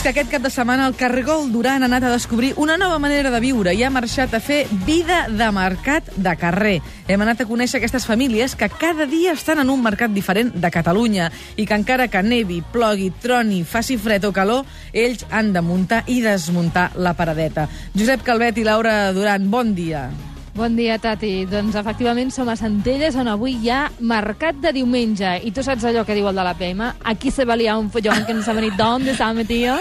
és que aquest cap de setmana el Cargol Duran ha anat a descobrir una nova manera de viure i ha marxat a fer vida de mercat de carrer. Hem anat a conèixer aquestes famílies que cada dia estan en un mercat diferent de Catalunya i que encara que nevi, plogui, troni, faci fred o calor, ells han de muntar i desmuntar la paradeta. Josep Calvet i Laura Duran, bon dia. Bon dia, Tati. Doncs efectivament som a Centelles, on avui hi ha mercat de diumenge. I tu saps allò que diu el de la PM? Aquí se valia un follón que no sabe ni d'on s'ha metido.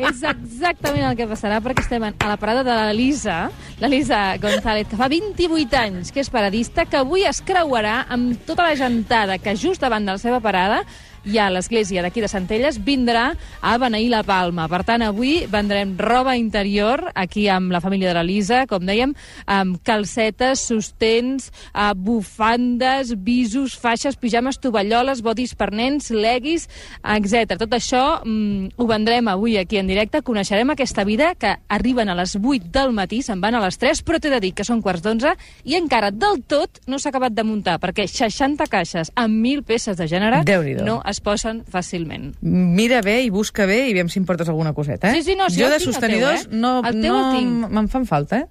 És exactament el que passarà perquè estem a la parada de l'Elisa, l'Elisa González, que fa 28 anys que és paradista, que avui es creuarà amb tota la gentada que just davant de la seva parada i a l'església d'aquí de Centelles vindrà a beneir la Palma. Per tant, avui vendrem roba interior aquí amb la família de l'Elisa, com dèiem, amb calcetes, sostens, eh, bufandes, visos, faixes, pijames, tovalloles, bodis per nens, leguis, etc. Tot això mm, ho vendrem avui aquí en directe. Coneixerem aquesta vida que arriben a les 8 del matí, se'n van a les 3, però t'he de dir que són quarts d'11 i encara del tot no s'ha acabat de muntar, perquè 60 caixes amb 1.000 peces de gènere no es posen fàcilment. Mira bé i busca bé i veiem si em portes alguna coseta, eh? Sí, sí, no, si jo de sostenidors teu, eh? no, El teu no me'n fan falta, eh?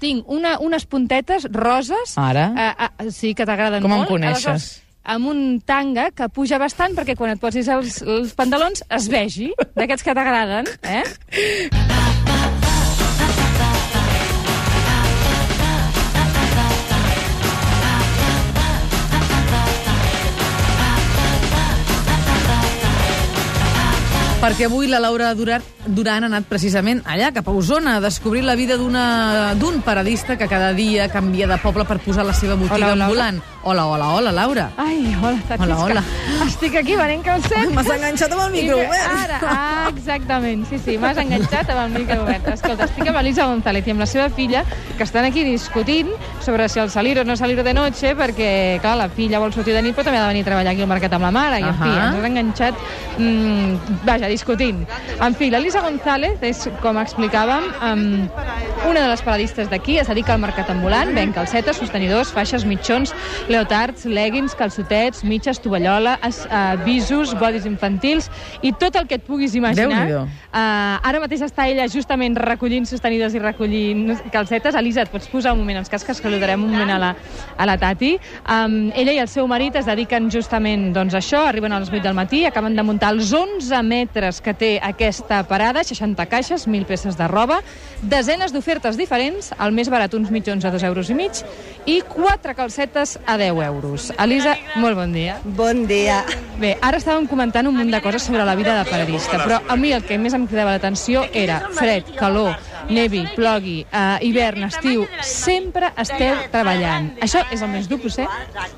Tinc una, unes puntetes roses. Ara? Eh, eh, sí, que t'agraden Com em molt. coneixes? Aleshores, amb un tanga que puja bastant perquè quan et posis els, els pantalons es vegi, d'aquests que t'agraden, eh? Perquè avui la Laura Duran, Duran ha anat precisament allà, cap a Osona, a descobrir la vida d'un paradista que cada dia canvia de poble per posar la seva botiga Hola, hola, ambulant. Hola, hola, hola, Laura. Ai, hola, Tati, Hola, hola. Estic aquí venent calcet. M'has enganxat amb el micro obert. Ara, ah, exactament, sí, sí, m'has enganxat amb el micro obert. Escolta, estic amb Elisa González i amb la seva filla, que estan aquí discutint sobre si el salir o no salir de noche, perquè, clar, la filla vol sortir de nit, però també ha de venir a treballar aquí al mercat amb la mare, i, en fi, ens has enganxat, mm, vaja, discutint. En fi, l'Elisa González és, com explicàvem, um, una de les paradistes d'aquí, es dedica al mercat ambulant, ven calcetes, sostenidors, faixes, mitjons, leotards, leggings, calçotets, mitges, tovallola, es, uh, visos, bodis infantils i tot el que et puguis imaginar. Uh, ara mateix està ella justament recollint sostenides i recollint calcetes. Elisa, et pots posar un moment els casques, que li darem un moment a la, a la Tati. Um, ella i el seu marit es dediquen justament doncs, a això, arriben a les 8 del matí, acaben de muntar els 11 metres que té aquesta parada, 60 caixes, 1.000 peces de roba, desenes d'ofertes diferents, el més barat uns mitjons a 2 euros i mig, i quatre calcetes a 10 euros. Elisa, molt bon dia. Bon dia. Bé, ara estàvem comentant un munt de coses sobre la vida de paradista, però a mi el que més em cridava l'atenció era fred, calor, nevi, plogui, eh, hivern, estiu, sempre esteu treballant. Això és el més dur, potser?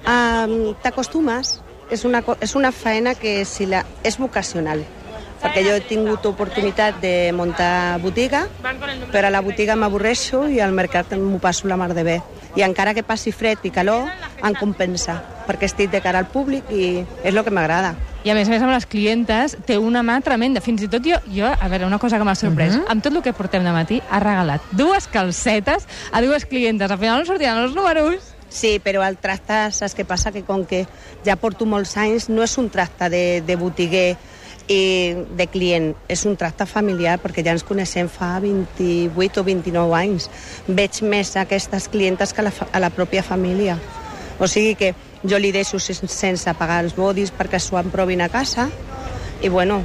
Um, T'acostumes. És una, és una feina que si la, és vocacional. Perquè jo he tingut oportunitat de muntar botiga, però a la botiga m'avorreixo i al mercat m'ho passo la mar de bé. I encara que passi fred i calor, em compensa, perquè estic de cara al públic i és el que m'agrada. I a més a més amb les clientes té una mà tremenda. Fins i tot jo, jo a veure, una cosa que m'ha sorprès, amb tot el que portem de matí, ha regalat dues calcetes a dues clientes. Al final no sortiran els números. Sí, però el tracte, saps què passa? Que com que ja porto molts anys, no és un tracte de, de botiguer i de client, és un tracte familiar, perquè ja ens coneixem fa 28 o 29 anys. Veig més aquestes clientes que a la, a la pròpia família. O sigui que jo li deixo sen- sense pagar els bodis perquè s'ho emprovin a casa i, bueno,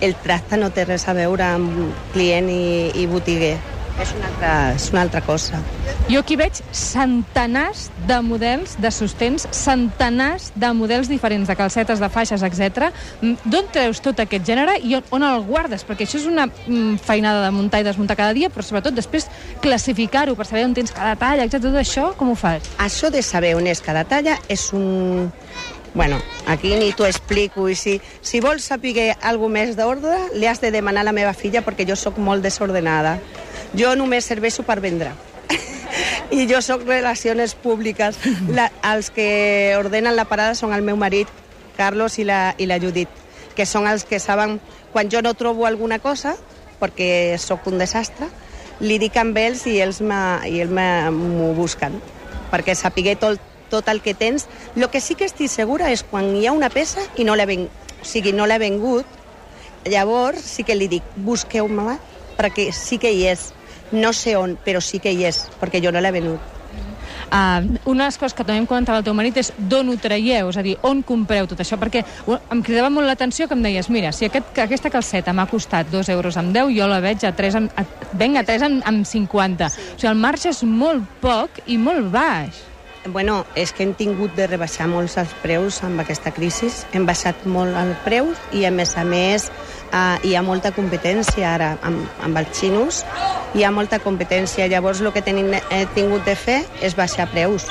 el tracte no té res a veure amb client i, i botiguer. És una altra, és una altra cosa. Jo aquí veig centenars de models de sostens, centenars de models diferents de calcetes, de faixes, etc. Mm, D'on treus tot aquest gènere i on, on el guardes? Perquè això és una mm, feinada de muntar i desmuntar cada dia, però sobretot després classificar-ho per saber on tens cada talla, etc. Tot això, com ho fas? Això de saber on és cada talla és un... Bueno, aquí ni t'ho explico i si, si vols saber alguna més d'ordre li has de demanar a la meva filla perquè jo sóc molt desordenada. Jo només serveixo per vendre. I jo sóc relacions públiques. La, els que ordenen la parada són el meu marit, Carlos i la, i la Judit, que són els que saben quan jo no trobo alguna cosa, perquè sóc un desastre, li dic amb ells i ells m'ho busquen perquè sapigué tot, tot el que tens. El que sí que estic segura és quan hi ha una peça i no l'he ven... o sigui, no vengut llavors sí que li dic, busqueu-me-la, perquè sí que hi és. No sé on, però sí que hi és, perquè jo no l'he venut. Uh, una de les coses que també em comentava el teu marit és d'on ho traieu, és a dir, on compreu tot això, perquè em cridava molt l'atenció que em deies, mira, si aquest, que aquesta calceta m'ha costat 2 euros amb 10, jo la veig a 3 amb, a, venc a 3 amb, amb 50. Sí. O sigui, el marge és molt poc i molt baix. Bueno, és que hem tingut de rebaixar molts els preus amb aquesta crisi. Hem baixat molt el preu i, a més a més, eh, hi ha molta competència ara amb, amb els xinos. Hi ha molta competència. Llavors, el que tenim, he tingut de fer és baixar preus.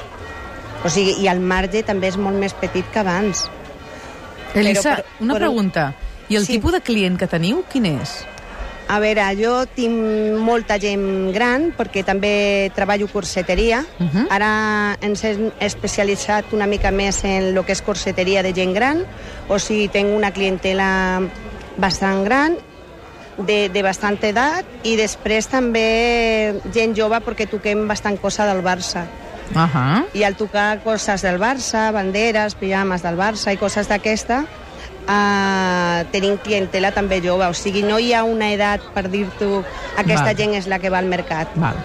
O sigui, i el marge també és molt més petit que abans. Elisa, Però, però, una però- pregunta. I el Sí. tipus de client que teniu, quin és? A veure, jo tinc molta gent gran perquè també treballo corseteria. Uh -huh. Ara ens hem especialitzat una mica més en el que és corseteria de gent gran, o sigui, tinc una clientela bastant gran, de, de bastanta edat, i després també gent jove perquè toquem bastant cosa del Barça. Uh -huh. I al tocar coses del Barça, banderes, pijames del Barça i coses d'aquesta, uh, tenim clientela també jove. O sigui, no hi ha una edat per dir-t'ho aquesta Val. gent és la que va al mercat. Val.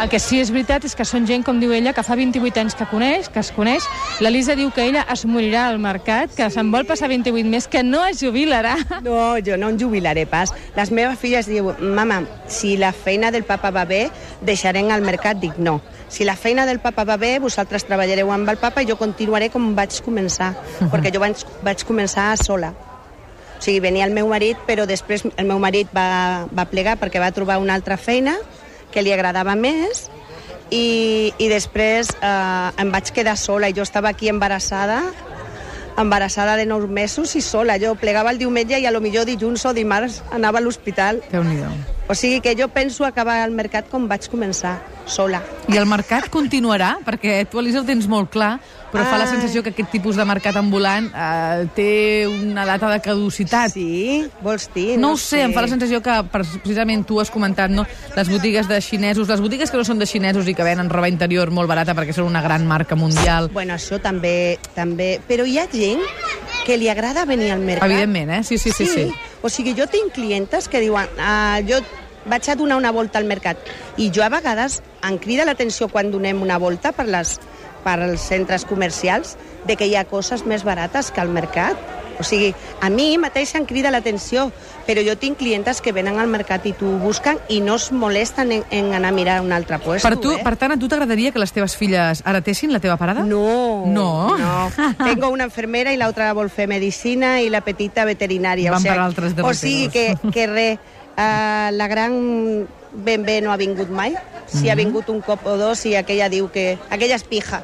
El que sí és veritat és que són gent, com diu ella, que fa 28 anys que coneix, que es coneix. L'Elisa diu que ella es morirà al mercat, que se'n vol passar 28 més, que no es jubilarà. No, jo no em jubilaré pas. Les meves filles diuen, mama, si la feina del papa va bé, deixarem al mercat. Dic, no. Si la feina del papa va bé, vosaltres treballareu amb el papa i jo continuaré com vaig començar, perquè jo vaig, vaig començar sola. O sigui, venia el meu marit, però després el meu marit va, va plegar perquè va trobar una altra feina que li agradava més i, i després eh, em vaig quedar sola i jo estava aquí embarassada embarassada de 9 mesos i sola. Jo plegava el diumenge i a lo millor dilluns o dimarts anava a l'hospital. déu nhi O sigui que jo penso acabar el mercat com vaig començar, sola. I el mercat continuarà? Perquè tu, Elisa, ho tens molt clar, però fa la Ai. sensació que aquest tipus de mercat ambulant eh, té una data de caducitat. Sí? Vols dir? No ho sé, em fa la sensació que precisament tu has comentat, no? Les botigues de xinesos, les botigues que no són de xinesos i que venen roba interior molt barata perquè són una gran marca mundial. Bueno, això també, també... Però hi ha gent que li agrada venir al mercat. Evidentment, eh? Sí, sí, sí. sí. O sigui, jo tinc clientes que diuen ah, jo vaig a donar una volta al mercat i jo a vegades em crida l'atenció quan donem una volta per, les, per als centres comercials de que hi ha coses més barates que al mercat. O sigui, a mi mateix em crida l'atenció, però jo tinc clientes que venen al mercat i t'ho busquen i no es molesten en, en anar a mirar un altre puesto. Per, tu, eh? per tant, a tu t'agradaria que les teves filles heretessin la teva parada? No. No? No. Tengo una enfermera i l'altra vol fer medicina i la petita veterinària. Van o sigui, per altres O sigui que, que res, uh, la gran ben bé no ha vingut mai. Si ha vingut un cop o dos i aquella diu que... Aquella és pija.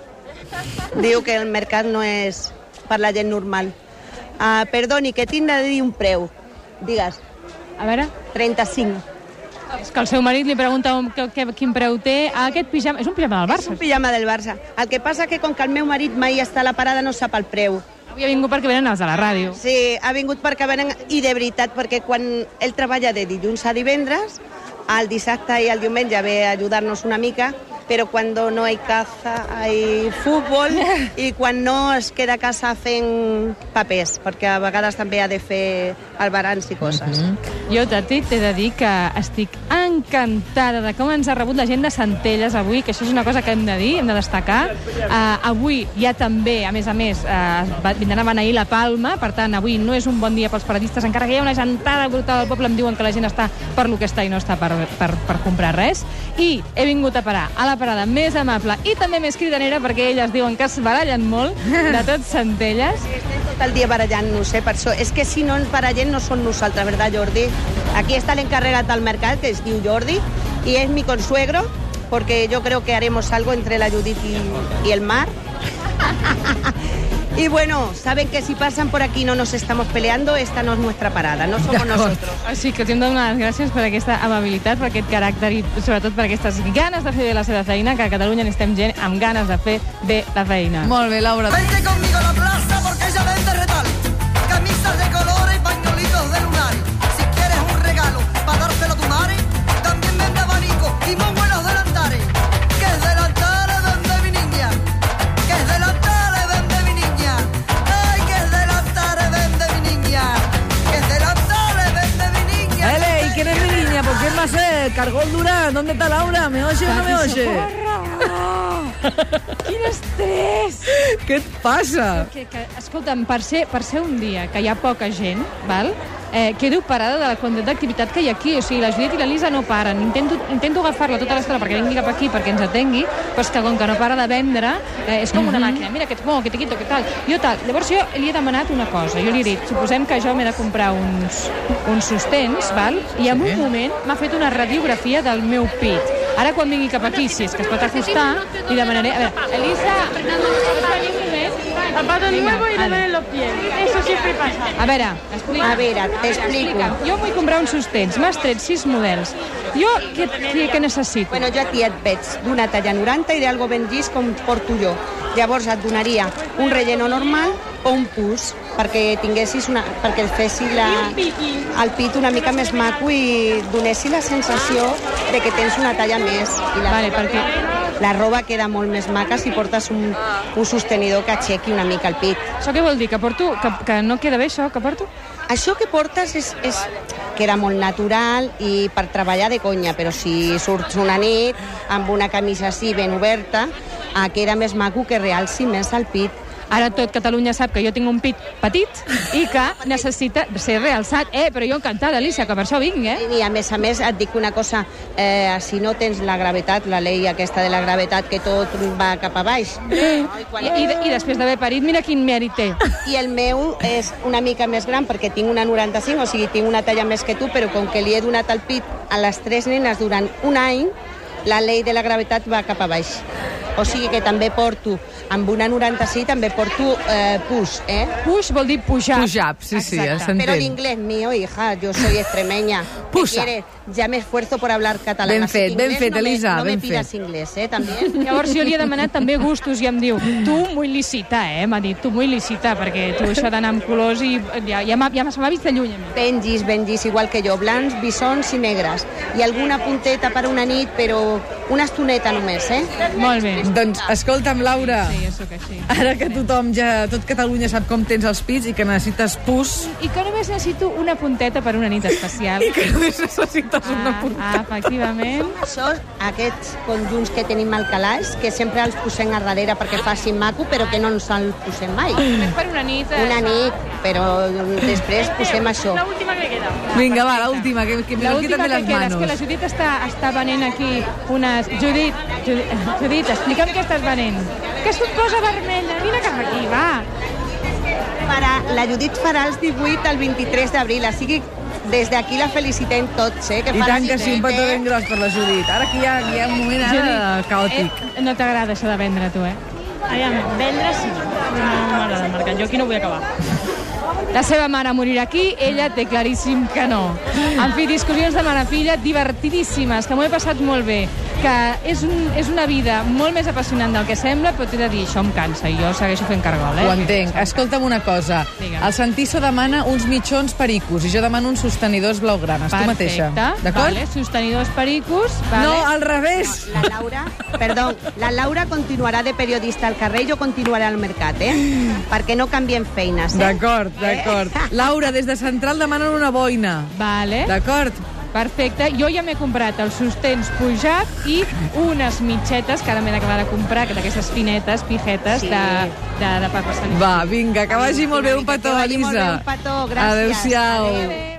Diu que el mercat no és per la gent normal. Uh, perdoni, que tinc de dir un preu. Digues, A veure, 35. és que el seu marit li pregunta on, que, que, quin preu té. Ah, aquest pijama... És un pijama del És Barça. un pijama del Barça. El que passa que com que el meu marit mai està a la parada no sap el preu. Avui ha vingut perquè venen els de la ràdio. Sí, ha vingut perquè venen... I de veritat, perquè quan ell treballa de dilluns a divendres, el dissabte i el diumenge ve a ajudar-nos una mica, però quan no hay caza hay futbol i quan no es queda a casa fent papers, perquè a vegades també ha de fer albarans i coses. Mm -hmm. Jo, Tati, t'he de dir que estic encantada de com ens ha rebut la gent de Centelles avui, que això és una cosa que hem de dir, hem de destacar. Uh, avui ja també, a més a més, uh, vindran a beneir la Palma, per tant, avui no és un bon dia pels paradistes, encara que hi ha una gentada brutal al poble, em diuen que la gent està per lo que està i no està per, per, per comprar res. I he vingut a parar a la parada més amable i també més cridanera, perquè elles diuen que es barallen molt, de tot Centelles. Estem tot el dia barallant-nos, eh, per això. És que si no ens barallem no som nosaltres, ¿verdad, Jordi? Aquí està l'encarregat del mercat, que es diu Jordi, y es mi consuegro, porque yo creo que haremos algo entre la Judith y, y el mar. y bueno, saben que si pasan por aquí no nos estamos peleando, esta no es nuestra parada, no somos nosotros. Així que t'hem de donar les gràcies per aquesta amabilitat, per aquest caràcter i sobretot per aquestes ganes de fer bé la seva feina, que a Catalunya necessitem gent amb ganes de fer bé la feina. Molt bé, Laura. Vente conmigo a la plaza porque ella vende retal. Oye, Cargol Durán, ¿dónde está Laura? ¿Me oye o no me oye? Quin estrès! Què et passa? Que, que, escolta'm, per ser, per ser un dia que hi ha poca gent, val? Eh, quedo parada de la quantitat d'activitat que hi ha aquí. O sigui, la Judit i la Lisa no paren. Intento, intento agafar-la tota l'estona perquè vingui cap aquí, perquè ens atengui, però és que com que no para de vendre, eh, és com una màquina. Mira, que et mo, que te quito, que tal. Jo tal. Llavors jo li he demanat una cosa. Jo li he dit, suposem que jo m'he de comprar uns, uns sostens, val? I en un moment m'ha fet una radiografia del meu pit. Ara quan vingui cap aquí, si és que es pot acostar, li demanaré... A veure, Elisa, Zapatos Vinga, nuevos y me ven los pies. Eso siempre pasa. A veure, explica. A veure, t'explico. Jo vull comprar uns sostens. M'has tret sis models. Jo què, què, què necessito? Bueno, jo aquí et veig d'una talla 90 i d'algo ben llis com porto jo. Llavors et donaria un relleno normal o un pus perquè tinguessis una, perquè et fessi la, el pit una mica més maco i donessi la sensació de que tens una talla més. I la, Vale, perquè la roba queda molt més maca si portes un, un sostenidor que aixequi una mica el pit. això què vol dir? Que, porto, que, que no queda bé això que porto? Això que portes és, és queda molt natural i per treballar de conya, però si surts una nit amb una camisa així ben oberta, eh, queda més maco que realci més el pit. Ara tot Catalunya sap que jo tinc un pit petit i que necessita ser realçat. Eh, però jo encantada, Alicia, que per això vinc, eh? I a més a més et dic una cosa, eh, si no tens la gravetat, la llei aquesta de la gravetat, que tot va cap a baix. I, i, I després d'haver parit, mira quin mèrit té. I el meu és una mica més gran perquè tinc una 95, o sigui, tinc una talla més que tu, però com que li he donat el pit a les tres nenes durant un any, la llei de la gravetat va cap a baix. O sigui que també porto, amb una 96 també porto eh, push, eh? Push vol dir pujar. Pujar, sí, sí, ja s'entén. Pero el inglés mío, hija, yo soy extremeña. ¿Qué Pusa. quieres? Ya me esfuerzo por hablar catalán. Ben fet, ben fet, no me- Elisa, No me ben pidas fet. inglés, ¿eh? También. Llavors jo li he demanat també gustos i em diu, tu muy licita, eh? M'ha dit, tu muy licita, perquè tu això d'anar amb colors i ja, ja ja m'ha- se m'ha vist de lluny a mi. Benjis, benjis, igual que jo, blancs, bisons i negres. I alguna punteta per una nit, però una estoneta només, eh? Molt bé. Doncs, escolta'm, Laura, Sí, jo sóc així. ara que tothom ja, tot Catalunya sap com tens els pits i que necessites pus, I que només necessito una punteta per una nit especial. i que només necessites una Ah, punta. ah, efectivament. Això, aquests conjunts que tenim al calaix, que sempre els posem a darrere perquè facin maco, però que no ens els posem mai. Només per una nit. eh, Una nit, però després posem això. La última que queda. Vinga, va, l'última, que, que me La lo última quitan de que les queda és que la Judit està, està venent aquí unes... Judit, Judit, Judit explica'm què estàs venent. Que es posa vermella. Vine cap aquí, va. Farà, la Judit farà els 18 al 23 d'abril, així que des d'aquí la felicitem tots, eh? Que I tant que sí, un 18, petó eh? ben gros per la Judit. Ara que hi ha, hi ha un moment ara caòtic. Eh, no t'agrada això de vendre, tu, eh? Aviam, vendre sí. No m'agrada el mercat. Jo aquí no vull acabar. La seva mare morirà aquí, ella té claríssim que no. En fi, discussions de mare-filla divertidíssimes, que m'ho he passat molt bé, que és, un, és una vida molt més apassionant del que sembla, però t'he de dir, això em cansa, i jo segueixo fent cargol, eh? Ho entenc. Escolta'm una cosa. Digue'm. El Santiso demana uns mitjons pericos i jo demano uns sostenidors blaugranes. Tu mateixa. D'acord? Vale, sostenidors pericos, vale. No, al revés. La Laura, perdó, la Laura continuarà de periodista al carrer i jo continuaré al mercat, eh? Perquè no canviem feines, eh? D'acord, d'acord. Laura, des de Central demanen una boina. Vale. D'acord? Perfecte. Jo ja m'he comprat els sostens pujat i unes mitxetes que ara m'he d'acabar de comprar, que d'aquestes finetes, pijetes, Sí. de, de, de Papa Sant Va, vinga, que vagi molt bé. Un Que petó, vagi molt bé, Elisa. un petó, gràcies. Adéu-siau. Adéu.